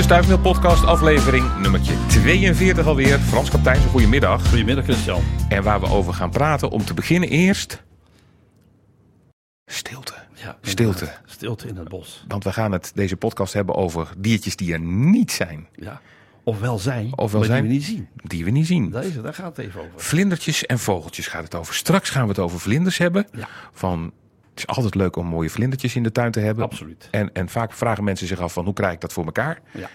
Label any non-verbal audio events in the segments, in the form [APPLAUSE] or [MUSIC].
De Stuifmeel Podcast, aflevering nummertje 42 alweer. Frans Kapteins, een goedemiddag. Goedemiddag Christian. En waar we over gaan praten, om te beginnen eerst... Stilte. Ja, Stilte. Stilte in het bos. Want we gaan het deze podcast hebben over diertjes die er niet zijn. Ja. Of wel zijn, Of wel zijn. die we niet zien. Die we niet zien. Daar, is het, daar gaat het even over. Vlindertjes en vogeltjes gaat het over. Straks gaan we het over vlinders hebben. Ja. Van, is altijd leuk om mooie vlindertjes in de tuin te hebben. Absoluut. En, en vaak vragen mensen zich af van hoe krijg ik dat voor elkaar? Ja.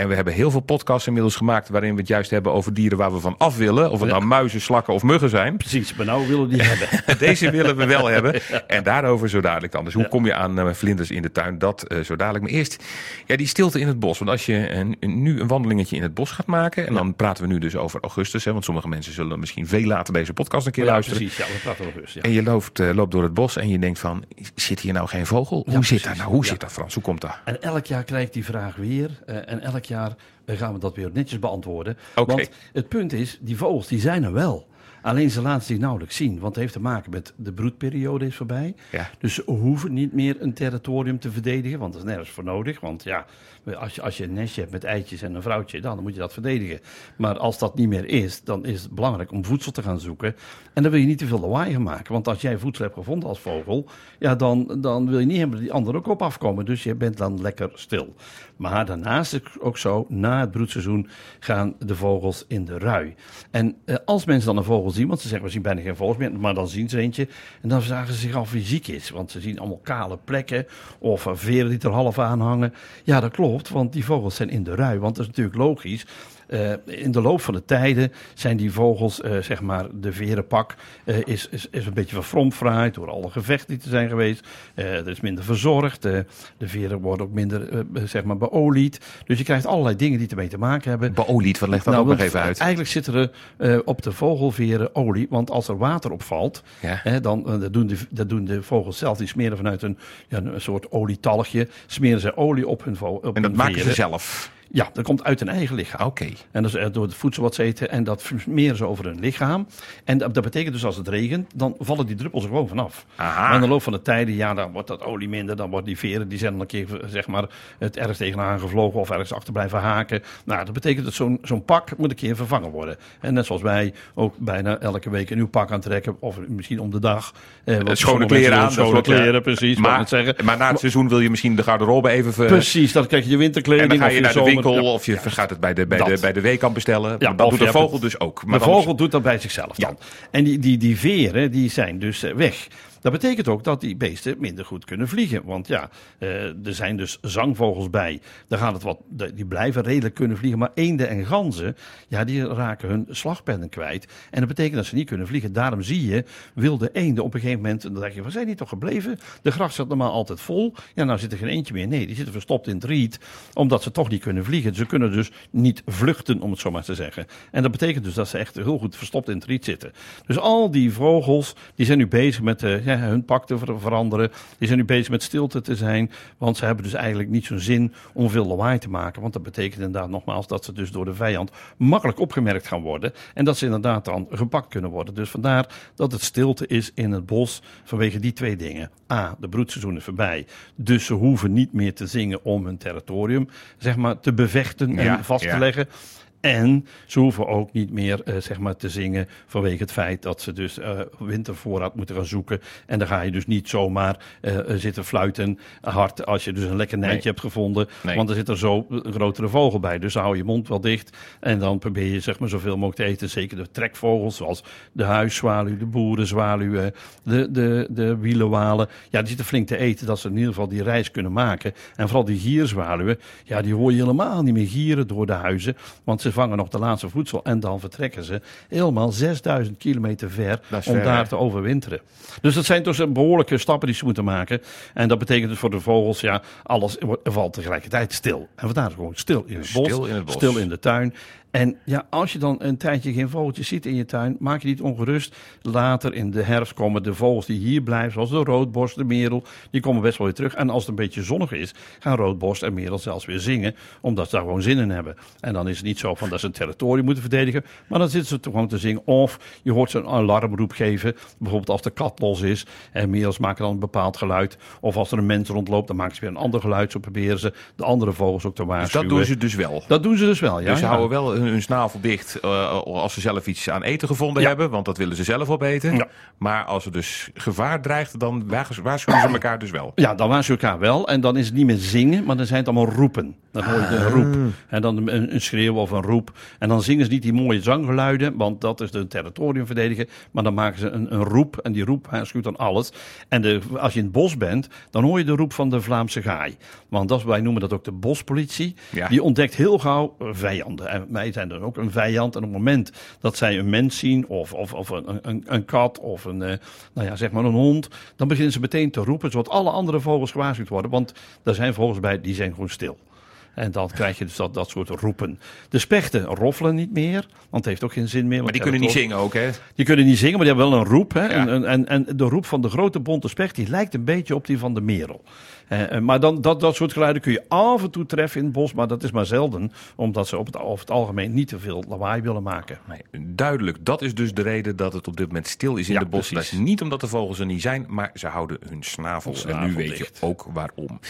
En we hebben heel veel podcasts inmiddels gemaakt waarin we het juist hebben over dieren waar we van af willen. Of het nou muizen, slakken of muggen zijn. Precies, maar nou willen we die hebben. [LAUGHS] Deze willen we wel hebben. [LAUGHS] En daarover zo dadelijk dan. Dus hoe kom je aan eh, vlinders in de tuin? Dat eh, zo dadelijk. Maar eerst ja, die stilte in het bos. Want als je een, een- nu een wandelingetje in het bos gaat maken. En dan praten we nu dus over augustus. Hè, want sommige mensen zullen misschien veel later deze podcast een keer Ja, luisteren. precies. Ja, we praten over. Ja. En je loopt, eh, loopt door het bos en je denkt van, zit hier nou geen vogel? Hoe zit dat nou? Hoe zit dat Frans? Hoe komt dat? En elk jaar krijg ik die vraag weer. eh, en elk jaar eh, gaan we dat weer netjes beantwoorden. Want het punt is, die vogels die zijn er wel. Alleen ze laten zich nauwelijks zien. Want het heeft te maken met de broedperiode is voorbij. Ja. Dus ze hoeven niet meer een territorium te verdedigen. Want dat is nergens voor nodig. Want ja, als je, als je een nestje hebt met eitjes en een vrouwtje, dan moet je dat verdedigen. Maar als dat niet meer is, dan is het belangrijk om voedsel te gaan zoeken. En dan wil je niet te veel lawaai gaan maken. Want als jij voedsel hebt gevonden als vogel, ja, dan, dan wil je niet hebben dat die anderen ook op afkomen. Dus je bent dan lekker stil. Maar daarnaast is het ook zo, na het broedseizoen gaan de vogels in de rui. En eh, als mensen dan een vogel zien, want ze zeggen we zien bijna geen vogels meer, maar dan zien ze eentje. En dan vragen ze zich af wie ziek is. Want ze zien allemaal kale plekken of eh, veren die er half aan hangen. Ja, dat klopt, want die vogels zijn in de rui. Want dat is natuurlijk logisch. Eh, in de loop van de tijden zijn die vogels, eh, zeg maar, de verenpak eh, is, is, is een beetje verfromfraaid door alle gevechten die er zijn geweest. Er is minder verzorgd. de veren worden ook minder, zeg maar, beolied. Dus je krijgt allerlei dingen die ermee te maken hebben. Beolied, wat legt dat Nou, ook nog even uit? Eigenlijk zit er op de vogelveren olie. Want als er water opvalt, Ja. hè, dan dat doen, de, dat doen de vogels zelf. Die smeren vanuit een, ja, een soort olietalgje. Smeren ze olie op hun, op En dat maken ze zelf. Ja, dat komt uit hun eigen lichaam. Oké. En dat is eh, door het voedsel wat ze eten. En dat smeren ze over hun lichaam. En dat, dat betekent dus als het regent, dan vallen die druppels er gewoon vanaf. Aha. Maar in de loop van de tijden, ja, dan wordt dat olie minder. Dan wordt die veren, die zijn dan een keer zeg maar, het ergens tegenaan gevlogen of ergens achter blijven haken. Nou, dat betekent dat zo'n zo'n pak moet een keer vervangen worden. En net zoals wij ook bijna elke week een nieuw pak aantrekken. Of misschien om de dag. Eh, want schone sommige kleren aan. Schone wat, ja. kleren, precies. Maar, maar na het seizoen wil je misschien de garderobe even... ver- Precies, dan krijg je je winterkleding. En dan ga of je naar de winkel Ja. of je gaat het bij de, bij de, bij de weekamp bestellen. Ja, dat doet de vogel het- dus ook. Maar de vogel doet dat bij zichzelf Ja. dan. En die, die, die veren die zijn dus eh, weg. Dat betekent ook dat die beesten minder goed kunnen vliegen. Want ja, eh, er zijn dus zangvogels bij. Daar gaat het wat, die blijven redelijk kunnen vliegen. Maar eenden en ganzen, ja, die raken hun slagpennen kwijt. En dat betekent dat ze niet kunnen vliegen. Daarom zie je wilde eenden op een gegeven moment. En dan denk je, waar zijn die toch gebleven? De gracht zat normaal altijd vol. Ja, nou zit er geen eentje meer. Nee, die zitten verstopt in het riet. Omdat ze toch niet kunnen vliegen. Ze kunnen dus niet vluchten, om het zo maar te zeggen. En dat betekent dus dat ze echt heel goed verstopt in het riet zitten. Dus al die vogels, die zijn nu bezig met eh, hun pak te ver- veranderen. Die zijn nu bezig met stilte te zijn. Want ze hebben dus eigenlijk niet zo'n zin om veel lawaai te maken. Want dat betekent inderdaad nogmaals dat ze dus door de vijand makkelijk opgemerkt gaan worden. En dat ze inderdaad dan gepakt kunnen worden. Dus vandaar dat het stilte is in het bos vanwege die twee dingen. A, de broedseizoen is voorbij. Dus ze hoeven niet meer te zingen om hun territorium zeg maar, te bevechten Ja, en vast ja. te leggen. En ze hoeven ook niet meer eh, zeg maar, te zingen vanwege het feit dat ze dus eh, wintervoorraad moeten gaan zoeken. En dan ga je dus niet zomaar eh, zitten fluiten hard als je dus een lekker nijtje Nee. hebt gevonden. Nee. Want er zit er zo een grotere vogel bij. Dus dan hou je mond wel dicht. En dan probeer je zeg maar, zoveel mogelijk te eten. Zeker de trekvogels zoals de huiszwaluw, de boerenzwaluw, de, de, de wielenwalen. Ja, die zitten flink te eten dat ze in ieder geval die reis kunnen maken. En vooral die gierzwaluwen, ja, die hoor je helemaal niet meer gieren door de huizen. Want ze vangen nog de laatste voedsel en dan vertrekken ze helemaal 6000 kilometer ver om ver, daar hè? te overwinteren. Dus dat zijn dus behoorlijke stappen die ze moeten maken. En dat betekent dus voor de vogels, ja, alles valt tegelijkertijd stil. En vandaar gewoon stil in het bos, Stil in het bos. stil in de tuin. En ja, als je dan een tijdje geen vogeltjes ziet in je tuin, maak je niet ongerust. Later in de herfst komen de vogels die hier blijven, zoals de roodborst, de merel, die komen best wel weer terug. En als het een beetje zonnig is, gaan roodborst en merel zelfs weer zingen, omdat ze daar gewoon zin in hebben. En dan is het niet zo van dat ze een territorium moeten verdedigen, maar dan zitten ze gewoon te zingen. Of je hoort ze een alarmroep geven, bijvoorbeeld als de kat los is. En merels maken dan een bepaald geluid. Of als er een mens rondloopt, dan maken ze weer een ander geluid. Zo proberen ze de andere vogels ook te Dus waarschuwen. dat doen ze dus wel. Dat doen ze dus wel, ja. dus ze houden wel hun, hun snavel dicht eh, als ze zelf iets aan eten gevonden Ja. hebben. Want dat willen ze zelf opeten. Ja. Maar als er dus gevaar dreigt, dan waars- waarschuwen ze elkaar dus wel. Ja, dan waarschuwen ze elkaar wel. En dan is het niet meer zingen, maar dan zijn het allemaal roepen. Dan hoor je Ah. een roep. En dan een, een schreeuw of een roep. En dan zingen ze niet die mooie zanggeluiden, want dat is de territorium verdedigen. Maar dan maken ze een, een roep. En die roep waarschuwt dan alles. En de, als je in het bos bent, dan hoor je de roep van de Vlaamse gaai. Want dat, wij noemen dat ook de bospolitie. Ja. Die ontdekt heel gauw vijanden. En wij zijn dan ook een vijand. En op het moment dat zij een mens zien, of, of, of een, een, een kat, of een, eh, nou ja, zeg maar een hond, dan beginnen ze meteen te roepen, zodat alle andere vogels gewaarschuwd worden. Want er zijn vogels bij die zijn gewoon stil. En dan krijg je dus dat, dat soort roepen. De spechten roffelen niet meer, want het heeft ook geen zin meer. Maar die kunnen niet zingen ook, hè? die kunnen niet zingen, maar die hebben wel een roep. Hè? Ja. En, en, en, de roep van de grote bonte specht die lijkt een beetje op die van de merel. Eh, eh, maar dan, dat, dat soort geluiden kun je af en toe treffen in het bos, maar dat is maar zelden. Omdat ze op het, over het algemeen niet te veel lawaai willen maken. Nee, duidelijk, dat is dus de reden dat het op dit moment stil is in Ja, de bos. Dat is niet omdat de vogels er niet zijn, maar ze houden hun snavel. Hun en nu weet dicht. je ook waarom.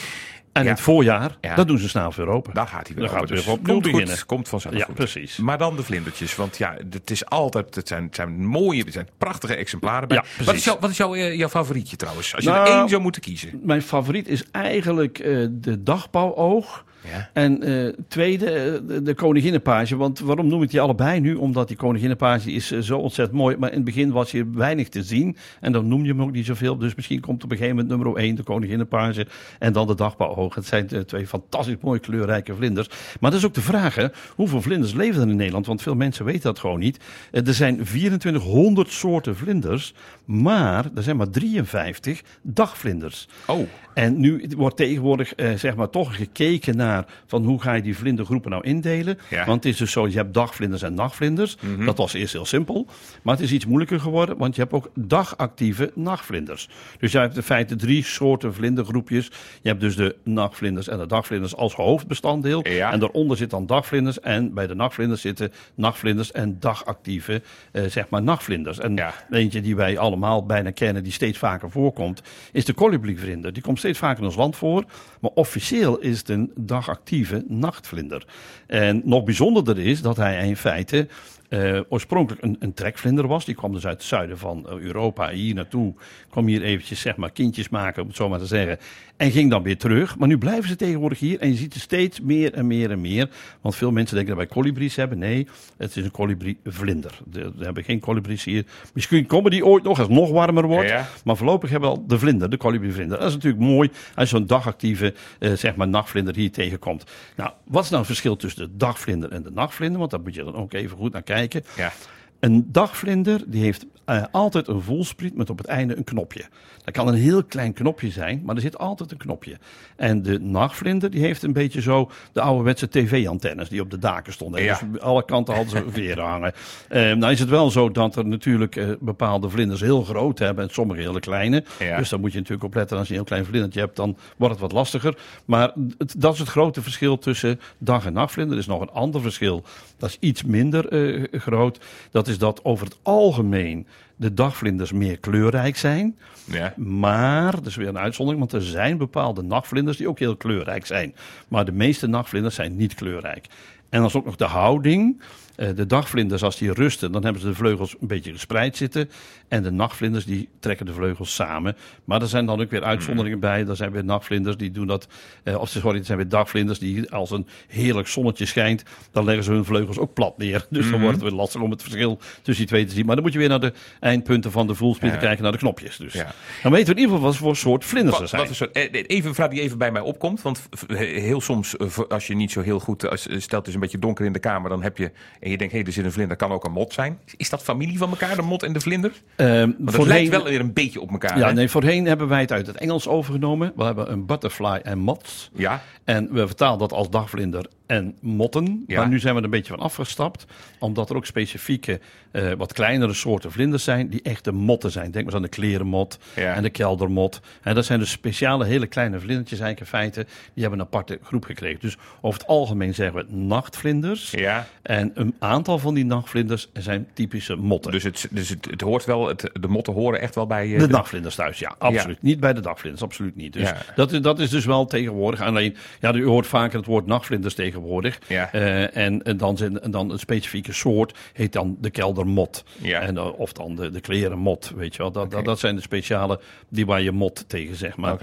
En Ja. in het voorjaar, Ja. dan doen ze snel weer open. Daar gaat hij weer Dan over. gaat hij Dus weer opnieuw komt beginnen. Goed, komt vanzelf Ja, goed. precies. Maar dan de vlindertjes. Want ja, het is altijd, het zijn, het zijn mooie, het zijn prachtige exemplaren. Bij. Ja, wat precies. is, jouw, wat is jouw, eh, jouw favorietje trouwens? Als je Nou, er één zou moeten kiezen. Mijn favoriet is eigenlijk eh, de dagbouwoog. Ja. En eh, tweede, eh, de, de koninginnenpage. Want waarom noem ik die allebei nu? Omdat die koninginnenpage is eh, zo ontzettend mooi. Maar in het begin was je weinig te zien. En dan noem je hem ook niet zoveel. Dus misschien komt op een gegeven moment nummer 1 de koninginnenpage. En dan de dagbouwoog. Het zijn twee fantastisch mooie kleurrijke vlinders. Maar dat is ook de vraag, hè. Hoeveel vlinders leven er in Nederland? Want veel mensen weten dat gewoon niet. Er zijn 2400 soorten vlinders. Maar er zijn maar 53 dagvlinders. Oh, En nu wordt tegenwoordig eh, zeg maar toch gekeken naar van hoe ga je die vlindergroepen nou indelen. Ja. Want het is dus zo, je hebt dagvlinders en nachtvlinders. Dat was eerst heel simpel. Maar het is iets moeilijker geworden, want je hebt ook dagactieve nachtvlinders. Dus je hebt in feite drie soorten vlindergroepjes. Je hebt dus de nachtvlinders en de dagvlinders als hoofdbestanddeel. Ja. En daaronder zit dan dagvlinders. En bij de nachtvlinders zitten nachtvlinders en dagactieve eh, zeg maar nachtvlinders. En Ja. eentje die wij allemaal bijna kennen, die steeds vaker voorkomt, is de kolibrievlinder. Die komt steeds vaker in ons land voor, maar officieel is het een dagactieve nachtvlinder. En nog bijzonderder is dat hij in feite eh, oorspronkelijk een, een trekvlinder was. Die kwam dus uit het zuiden van eh, Europa hier naartoe. Kwam hier eventjes zeg maar kindjes maken, om het zo maar te zeggen. En ging dan weer terug. Maar nu blijven ze tegenwoordig hier. En je ziet er steeds meer en meer en meer. Want veel mensen denken dat wij kolibries hebben. Nee, het is een kolibrievlinder. De- We hebben geen kolibries hier. Misschien komen die ooit nog als het nog warmer wordt. Ja. Maar voorlopig hebben we al de vlinder, de kolibrievlinder. Dat is natuurlijk mooi als je zo'n dagactieve, eh, zeg maar, nachtvlinder hier tegenkomt. Nou, wat is nou het verschil tussen de dagvlinder en de nachtvlinder? Want daar moet je dan ook even goed naar kijken. ja. Een dagvlinder die heeft eh, altijd een voelspriet met op het einde een knopje. Dat kan een heel klein knopje zijn, maar er zit altijd een knopje. En de nachtvlinder die heeft een beetje zo de ouderwetse tv-antennes die op de daken stonden. Ja. Dus alle kanten hadden ze veren hangen. [LAUGHS] Eh, nou is het wel zo dat er natuurlijk eh, bepaalde vlinders heel groot hebben en sommige hele kleine. Ja. Dus daar moet je natuurlijk op letten. Als je een heel klein vlindertje hebt, dan wordt het wat lastiger. Maar het- dat is het grote verschil tussen dag- en nachtvlinder. Er is nog een ander verschil. Dat is iets minder groot. Dat is dat over het algemeen de dagvlinders meer kleurrijk zijn. ja. Maar, dat is weer een uitzondering, want er zijn bepaalde nachtvlinders die ook heel kleurrijk zijn. Maar de meeste nachtvlinders zijn niet kleurrijk. En dan is ook nog de houding. Eh, De dagvlinders, als die rusten, dan hebben ze de vleugels een beetje gespreid zitten. En de nachtvlinders, die trekken de vleugels samen. Maar er zijn dan ook weer uitzonderingen bij. Er zijn weer nachtvlinders die doen dat. eh, of sorry, er zijn weer dagvlinders die als een heerlijk zonnetje schijnt. dan leggen ze hun vleugels ook plat neer. Dus dan wordt het weer lastig om het verschil tussen die twee te zien. Maar dan moet je weer naar de eindpunten van de voelspieren Ja. kijken, naar de knopjes. Dus Ja. dan weten we in ieder geval wat voor soort vlinders er zijn. wat zo, eh, even een vraag die even bij mij opkomt. Want heel soms, als je niet zo heel goed. Als, stelt het is een beetje donker in de kamer. dan heb je. En je denkt, hé, hey, er zit een vlinder, kan ook een mot zijn. Is dat familie van elkaar, de mot en de vlinder? Ehm, Want het voorheen- lijkt wel weer een beetje op elkaar. Ja, hè? nee, voorheen hebben wij het uit het Engels overgenomen. We hebben een butterfly en moths. Ja, En we vertalen dat als dagvlinder en motten. Ja. Maar nu zijn we er een beetje van afgestapt. Omdat er ook specifieke, eh, wat kleinere soorten vlinders zijn. Die echte motten zijn. Denk maar eens aan de klerenmot Ja. en de keldermot. En dat zijn dus speciale, hele kleine vlindertjes eigenlijk in feite. Die hebben een aparte groep gekregen. Dus over het algemeen zeggen we nachtvlinders. ja. En een aantal van die nachtvlinders zijn typische motten. Dus, het, dus het, het hoort wel, het, de motten horen echt wel bij... eh, De nachtvlinders thuis, ja, absoluut. Niet bij de dagvlinders, absoluut niet. Dus Ja. dat, is, dat is dus wel tegenwoordig. Alleen, ja, u hoort vaker het woord nachtvlinders tegenwoordig. Ja. Eh, en, en dan, zijn, dan een specifieke soort heet dan de keldermot. Ja. En, eh, of dan de, de klerenmot, weet je wel. Dat, dat, dat zijn de speciale die waar je mot tegen, zeg maar.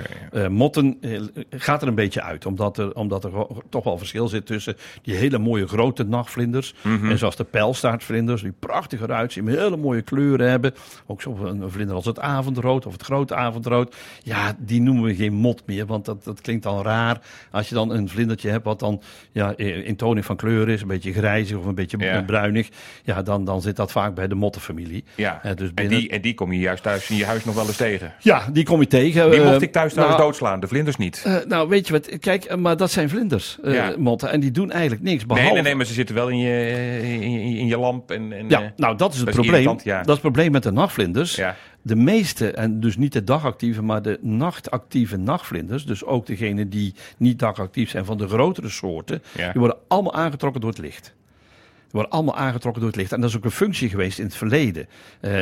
Motten gaat er een beetje uit, omdat er, omdat er toch wel verschil zit tussen die hele mooie grote nachtvlinders. Mhm. En zoals de pijlstaartvlinders, die prachtig eruit zien, hele mooie kleuren hebben. Ook zo een, een vlinder als het avondrood of het grote avondrood. Ja, die noemen we geen mot meer, want dat, dat klinkt dan raar. Als je dan een vlindertje hebt wat dan ja, in toning van kleur is, een beetje grijzig of een beetje Ja. bruinig. Ja, dan, dan zit dat vaak bij de mottenfamilie. Ja, Eh, dus en, binnen- die, en die kom je juist thuis in je huis nog wel eens tegen. Ja, die kom je tegen. Die Eh, mocht ik thuis trouwens nou, doodslaan, de vlinders niet. Eh, nou, weet je wat? Kijk, eh, maar dat zijn vlinders, eh, Ja. motten. En die doen eigenlijk niks. Nee, Behalve... nee, nee, maar ze zitten wel in je, in je, in je lamp. En, en, Ja, eh, nou, dat is het probleem. irritant, ja. Dat is het probleem met de nachtvlinders. ja. De meeste, en dus niet de dagactieve, maar de nachtactieve nachtvlinders, dus ook degene die niet dagactief zijn van de grotere soorten, Ja. die worden allemaal aangetrokken door het licht. Die worden allemaal aangetrokken door het licht. En dat is ook een functie geweest in het verleden. Eh,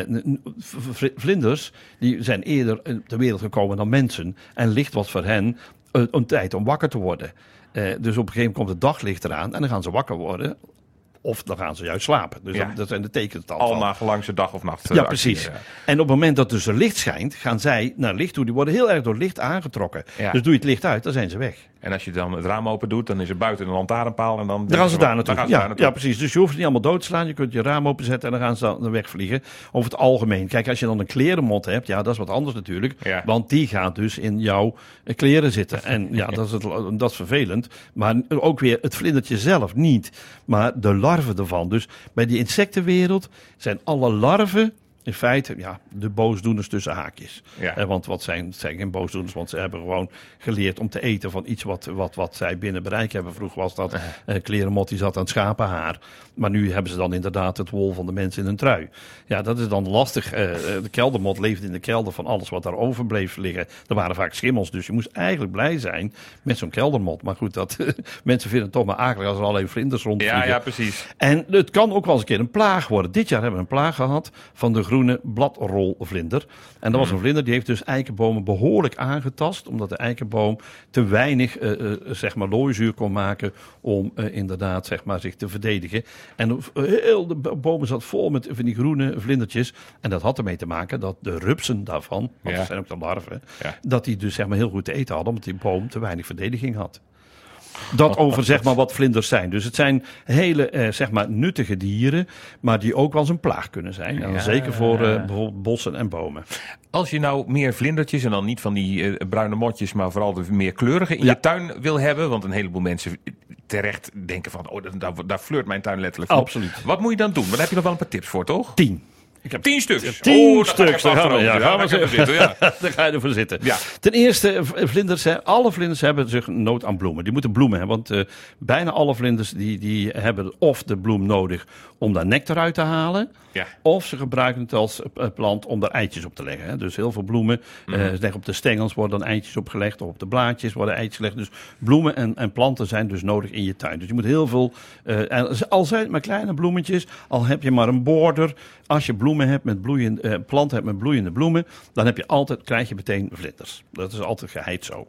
vlinders die zijn eerder ter wereld gekomen dan mensen. En licht was voor hen eh, een tijd om wakker te worden. Dus op een gegeven moment komt het daglicht eraan en dan gaan ze wakker worden. Of dan gaan ze juist slapen. Dus Ja. dat, dat zijn de tekens dan. van. Allemaal gelang ze dag of nacht. eh, Ja, actief, precies. ja. En op het moment dat dus er licht schijnt, gaan zij naar licht toe. Die worden heel erg door licht aangetrokken. Dus doe je het licht uit, dan zijn ze weg. En als je dan het raam open doet, dan is er buiten een lantaarnpaal. En dan Dan gaan ze daar naartoe. Dan gaan ze ja, daar naartoe. ja, precies. Dus je hoeft het niet allemaal dood te slaan. Je kunt je raam openzetten en dan gaan ze dan wegvliegen. Over het algemeen. Kijk, als je dan een klerenmot hebt, ja, dat is wat anders natuurlijk. Ja. Want die gaat dus in jouw eh, kleren zitten. En [LAUGHS] ja, dat is, het, dat is vervelend. Maar ook weer het vlindertje zelf niet. Maar de larven ervan. Dus bij die insectenwereld zijn alle larven in feite ja, de boosdoeners tussen haakjes. Ja. Eh, want wat zijn, zijn geen boosdoeners, want ze hebben gewoon geleerd om te eten van iets wat, wat, wat zij binnen bereik hebben. Vroeger was dat eh klerenmot die zat aan het schapenhaar. Maar nu hebben ze dan inderdaad het wol van de mensen in een trui. Ja, dat is dan lastig. Eh, eh, de keldermot leefde in de kelder van alles wat daar over bleef liggen. Er waren vaak schimmels, dus je moest eigenlijk blij zijn met zo'n keldermot. Maar goed, dat, [LAUGHS] mensen vinden het toch maar akelig als er alleen vlinders rondvliegen. Ja, ja, precies. En het kan ook wel eens een keer een plaag worden. Dit jaar hebben we een plaag gehad van de groene bladrolvlinder. En dat was een vlinder die heeft dus eikenbomen behoorlijk aangetast. Omdat de eikenboom te weinig eh, eh, zeg maar looizuur kon maken om eh, inderdaad zeg maar, zich te verdedigen. En heel de bomen zat vol met van die groene vlindertjes. En dat had ermee te maken dat de rupsen daarvan, want Ja. dat zijn ook de larven, Ja. dat die dus zeg maar heel goed te eten hadden. Omdat die boom te weinig verdediging had. Dat over zeg maar wat vlinders zijn. Dus het zijn hele eh, zeg maar nuttige dieren, maar die ook wel eens een plaag kunnen zijn. En dan Ja. zeker voor eh, bijvoorbeeld bossen en bomen. Als je nou meer vlindertjes en dan niet van die eh, bruine motjes, maar vooral de meer kleurige in Ja. je tuin wil hebben, want een heleboel mensen terecht denken van, oh, daar, daar flirt mijn tuin letterlijk van. Absoluut. Wat moet je dan doen? Daar heb je nog wel een paar tips voor, toch? Tien. Ik heb Tien stuks. Tien Oh, stuks. Daar gaan we, ja, gaan we zitten. ja. [LAUGHS] Daar ga je ervoor zitten. Ja. Ten eerste, vlinders, hè, alle vlinders hebben zich nood aan bloemen. Die moeten bloemen hebben, want eh, bijna alle vlinders die, die hebben of de bloem nodig om daar nectar uit te halen. Ja. Of ze gebruiken het als eh, plant om daar eitjes op te leggen. Hè. Dus heel veel bloemen. Eh, leggen op de stengels worden dan eitjes opgelegd. Of op de blaadjes worden eitjes gelegd. Dus bloemen en, en planten zijn dus nodig in je tuin. Dus je moet heel veel. eh, al zijn het maar kleine bloemetjes. Al heb je maar een border. Als je bloemen hebt met bloeiende, eh, planten hebt met bloeiende bloemen. Dan heb je altijd, krijg je meteen vlinders. Dat is altijd geheid zo.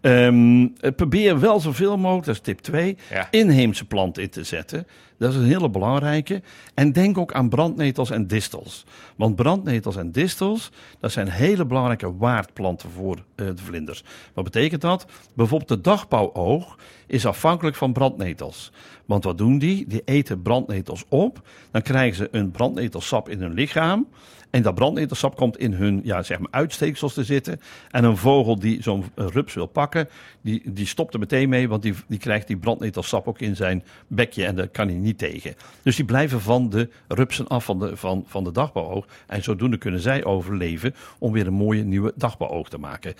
Ehm, eh, probeer wel zoveel mogelijk, dat is tip 2, Ja. inheemse planten in te zetten. Dat is een hele belangrijke. En denk ook aan brandnetels en distels. Want brandnetels en distels, dat zijn hele belangrijke waardplanten voor eh, de vlinders. Wat betekent dat? Bijvoorbeeld de dagbouwoog is afhankelijk van brandnetels. Want wat doen die? Die eten brandnetels op. Dan krijgen ze een brandnetelsap in hun lichaam. En dat brandnetersap komt in hun ja, zeg maar uitsteeksels te zitten. En een vogel die zo'n rups wil pakken, die, die stopt er meteen mee. Want die, die krijgt die brandnetelsap ook in zijn bekje en daar kan hij niet tegen. Dus die blijven van de rupsen af van de, van, van de dagbouwoog. En zodoende kunnen zij overleven om weer een mooie nieuwe dagbouwoog te maken.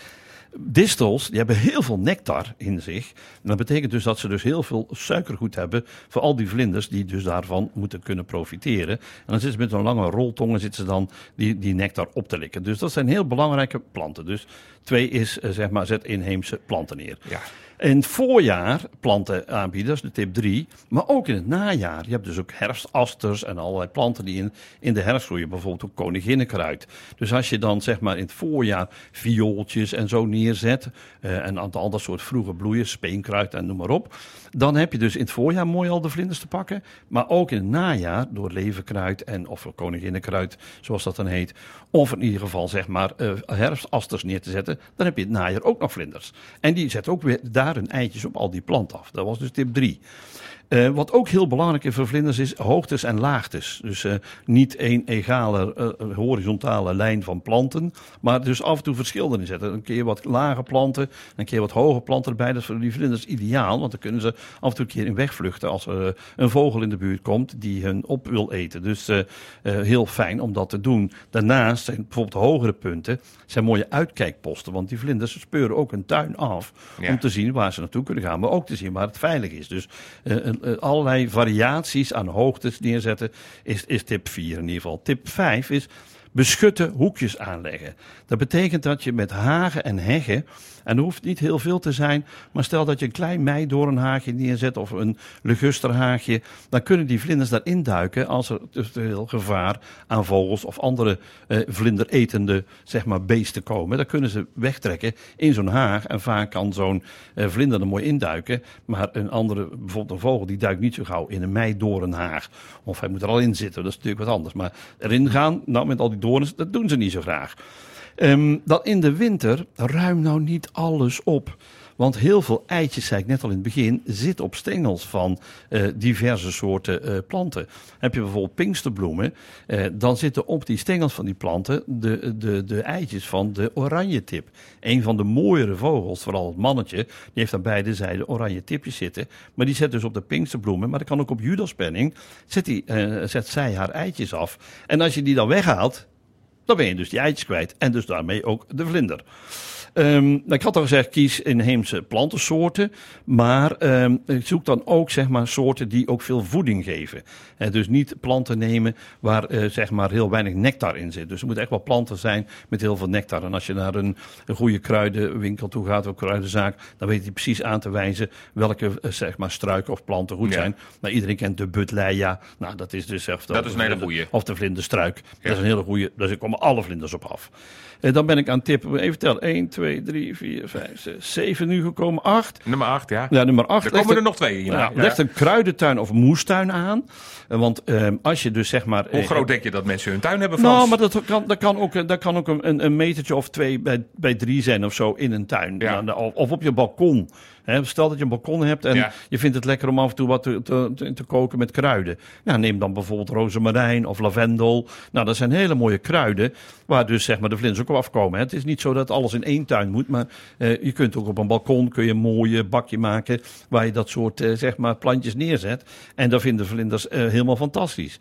Distels die hebben heel veel nectar in zich. En dat betekent dus dat ze dus heel veel suikergoed hebben voor al die vlinders die dus daarvan moeten kunnen profiteren. En dan zitten ze met zo'n lange roltongen zitten ze dan die, die nectar op te likken. Dus dat zijn heel belangrijke planten. Dus twee is eh, zeg maar zet inheemse planten neer. Ja. In het voorjaar planten aanbieden, dat is de tip 3. Maar ook in het najaar. Je hebt dus ook herfstasters en allerlei planten die in, in de herfst groeien. Bijvoorbeeld ook koninginnenkruid. Dus als je dan zeg maar in het voorjaar viooltjes en zo neerzet. Uh, en een aantal ander soort vroege bloeien, speenkruid en noem maar op. Dan heb je dus in het voorjaar mooi al de vlinders te pakken. Maar ook in het najaar door leverkruid en of koninginnenkruid, zoals dat dan heet. Of in ieder geval zeg maar uh, herfstasters neer te zetten. Dan heb je het najaar ook nog vlinders. En die zetten ook weer daar hun eitjes op al die planten af. Dat was dus tip 3. Uh, wat ook heel belangrijk is voor vlinders is hoogtes en laagtes. Dus uh, niet één egale uh, horizontale lijn van planten, maar dus af en toe verschil erin zetten. Een keer wat lage planten, een keer wat hoge planten erbij. Dat is voor die vlinders ideaal, want dan kunnen ze af en toe een keer in wegvluchten als er een vogel in de buurt komt die hun op wil eten. Dus heel fijn om dat te doen. Daarnaast zijn bijvoorbeeld hogere punten zijn mooie uitkijkposten, want die vlinders speuren ook een tuin af ja. om te zien waar ze naartoe kunnen gaan, maar ook te zien waar het veilig is. Dus allerlei variaties aan hoogtes neerzetten, is, is tip 4 in ieder geval. Tip 5 is beschutte hoekjes aanleggen. Dat betekent dat je met hagen en heggen, en er hoeft niet heel veel te zijn, maar stel dat je een klein meidoornhaagje neerzet of een legusterhaagje, dan kunnen die vlinders daarin duiken als er te veel gevaar aan vogels of andere eh, vlinderetende zeg maar, beesten komen. Dan kunnen ze wegtrekken in zo'n haag en vaak kan zo'n eh, vlinder er mooi induiken, maar een andere, bijvoorbeeld een vogel, die duikt niet zo gauw in een meidoornhaag. Of hij moet er al in zitten, dat is natuurlijk wat anders. Maar erin gaan, nou met al die doorns, dat doen ze niet zo graag. Um, dan in de winter, ruim nou niet alles op. Want heel veel eitjes, zei ik net al in het begin, zitten op stengels van uh, diverse soorten uh, planten. Heb je bijvoorbeeld pinksterbloemen, uh, dan zitten op die stengels van die planten de, de, de eitjes van de oranje tip. Een van de mooiere vogels, vooral het mannetje, die heeft aan beide zijden oranje tipjes zitten. Maar die zet dus op de pinksterbloemen, maar dat kan ook op judaspenning, zet, die, zet zij haar eitjes af. En als je die dan weghaalt, dan ben je dus die eitjes kwijt en dus daarmee ook de vlinder. Um, ik had al gezegd, kies inheemse plantensoorten. Maar um, zoek dan ook zeg maar, soorten die ook veel voeding geven. Dus niet planten nemen waar uh, zeg maar, heel weinig nectar in zit. Dus er moeten echt wel planten zijn met heel veel nectar. En als je naar een, een goede kruidenwinkel toe gaat, of kruidenzaak, dan weet hij precies aan te wijzen welke uh, zeg maar, struiken of planten goed ja. zijn. Nou, iedereen kent de butleia. Nou, dat is dus echt dat is een hele goede. Of de vlinderstruik. Ja. Dat is een hele goede. Daar komen alle vlinders op af. En dan ben ik aan het tippen. Even tellen. 1, 2, 3, 4, 5, 6, 7 nu gekomen. 8. Nummer 8, ja. Ja, nummer 8. Er komen er nog twee hier. Ja, legt een kruidentuin of moestuin aan. Want um, als je dus zeg maar... Hoe groot denk je dat mensen hun tuin hebben, Frans? Nou, maar dat kan, dat kan ook, dat kan ook een, een metertje of twee bij, bij drie zijn of zo in een tuin. Ja. Of op je balkon. Stel dat je een balkon hebt en Ja. je vindt het lekker om af en toe wat te, te, te- koken met kruiden. Nou, neem dan bijvoorbeeld rozemarijn of lavendel. Nou, dat zijn hele mooie kruiden waar dus zeg maar de vlinders ook op afkomen. hè. Het is niet zo dat alles in één tuin moet, maar eh, je kunt ook op een balkon kun je een mooie bakje maken waar je dat soort eh, zeg maar plantjes neerzet. En dat vinden vlinders eh, helemaal fantastisch.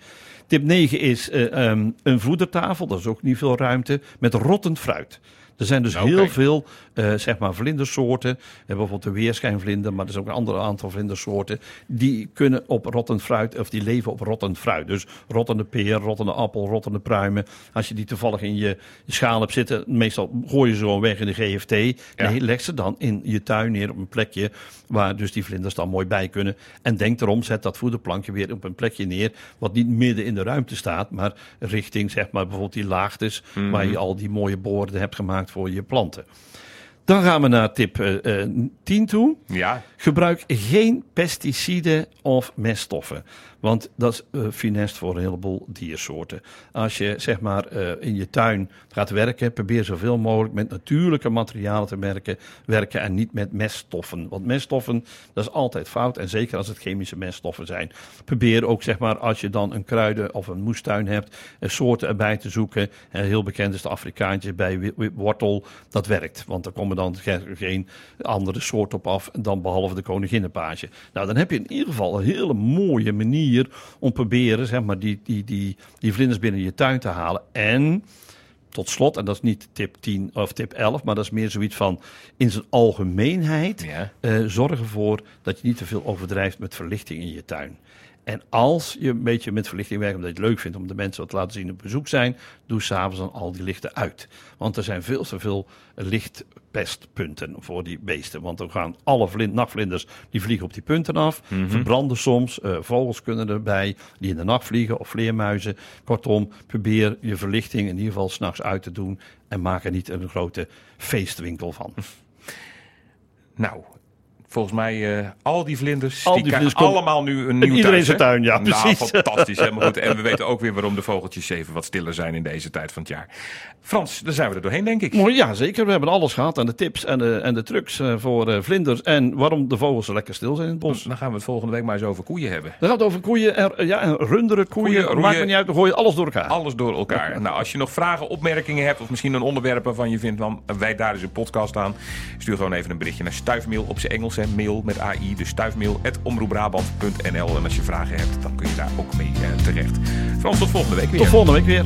Tip 9 is eh, ehm, een voedertafel, dat is ook niet veel ruimte, met rottend fruit. Er zijn dus Oké. heel veel eh, zeg maar vlindersoorten. We hebben bijvoorbeeld de weerschijnvlinder, maar er is ook een ander aantal vlindersoorten. Die kunnen op rottend fruit, of die leven op rottend fruit. Dus rottende peer, rottende appel, rottende pruimen. Als je die toevallig in je schaal hebt zitten, meestal gooi je ze gewoon weg in de GFT. Nee, leg ze dan in je tuin neer op een plekje waar dus die vlinders dan mooi bij kunnen. En denk erom, zet dat voederplankje weer op een plekje neer, wat niet midden in de ruimte staat, maar richting zeg maar bijvoorbeeld die laagtes waar je al die mooie boorden hebt gemaakt voor je planten. Dan gaan we naar tip eh, eh, 10 toe. Ja, Gebruik geen pesticiden of meststoffen. Want dat is eh, funest voor een heleboel diersoorten. Als je zeg maar eh, in je tuin gaat werken, probeer zoveel mogelijk met natuurlijke materialen te werken, werken en niet met meststoffen. Want meststoffen, dat is altijd fout. En zeker als het chemische meststoffen zijn. Probeer ook zeg maar als je dan een kruiden- of een moestuin hebt, eh, soorten erbij te zoeken. Eh, heel bekend is de Afrikaantje bij wortel. Dat werkt. Want er komen dan ge- geen andere soort op af dan behalve de koninginnenpage. Nou, dan heb je in ieder geval een hele mooie manier om proberen zeg maar, die, die, die, die vlinders binnen je tuin te halen. En tot slot, en dat is niet tip 10 of tip 11, maar dat is meer zoiets van in zijn algemeenheid. Ja. eh, zorg ervoor dat je niet te veel overdrijft met verlichting in je tuin. En als je een beetje met verlichting werkt, omdat je het leuk vindt om de mensen wat te laten zien op bezoek zijn, doe s'avonds dan al die lichten uit. Want er zijn veel te veel lichtpestpunten voor die beesten. Want dan gaan alle vlind, nachtvlinders die vliegen op die punten af, verbranden soms. eh, vogels kunnen erbij die in de nacht vliegen of vleermuizen. Kortom, probeer je verlichting in ieder geval s'nachts uit te doen en maak er niet een grote feestwinkel van. nou, volgens mij eh, al die vlinders, Al die, die krijgen vlinders komen- allemaal nu een nieuw iedereen thuis, zijn tuin, ja, Nou, precies. fantastisch, helemaal goed. En we [LAUGHS] weten ook weer waarom de vogeltjes even wat stiller zijn in deze tijd van het jaar. Frans, daar zijn we er doorheen, denk ik. Mooi, Ja, zeker. We hebben alles gehad. En de tips en de, en de trucs eh, voor eh, vlinders. En waarom de vogels zo lekker stil zijn in het bos. Dan gaan we het volgende week maar eens over koeien hebben. Dan gaat het over koeien en, ja, en runderen, koeien. Koeien, Maakt me niet uit, we gooien alles door elkaar. Alles door elkaar. [LAUGHS] Nou, als je nog vragen, opmerkingen hebt of misschien een onderwerp waarvan je vindt, dan wij daar eens een podcast aan. Stuur gewoon even een berichtje naar stuifmail op zijn Engels, hè, mail met AI, dus stuifmail@omroepbrabant.nl. En als je vragen hebt, dan kun je daar ook mee eh, terecht. Frans, tot volgende week weer. Tot volgende week weer.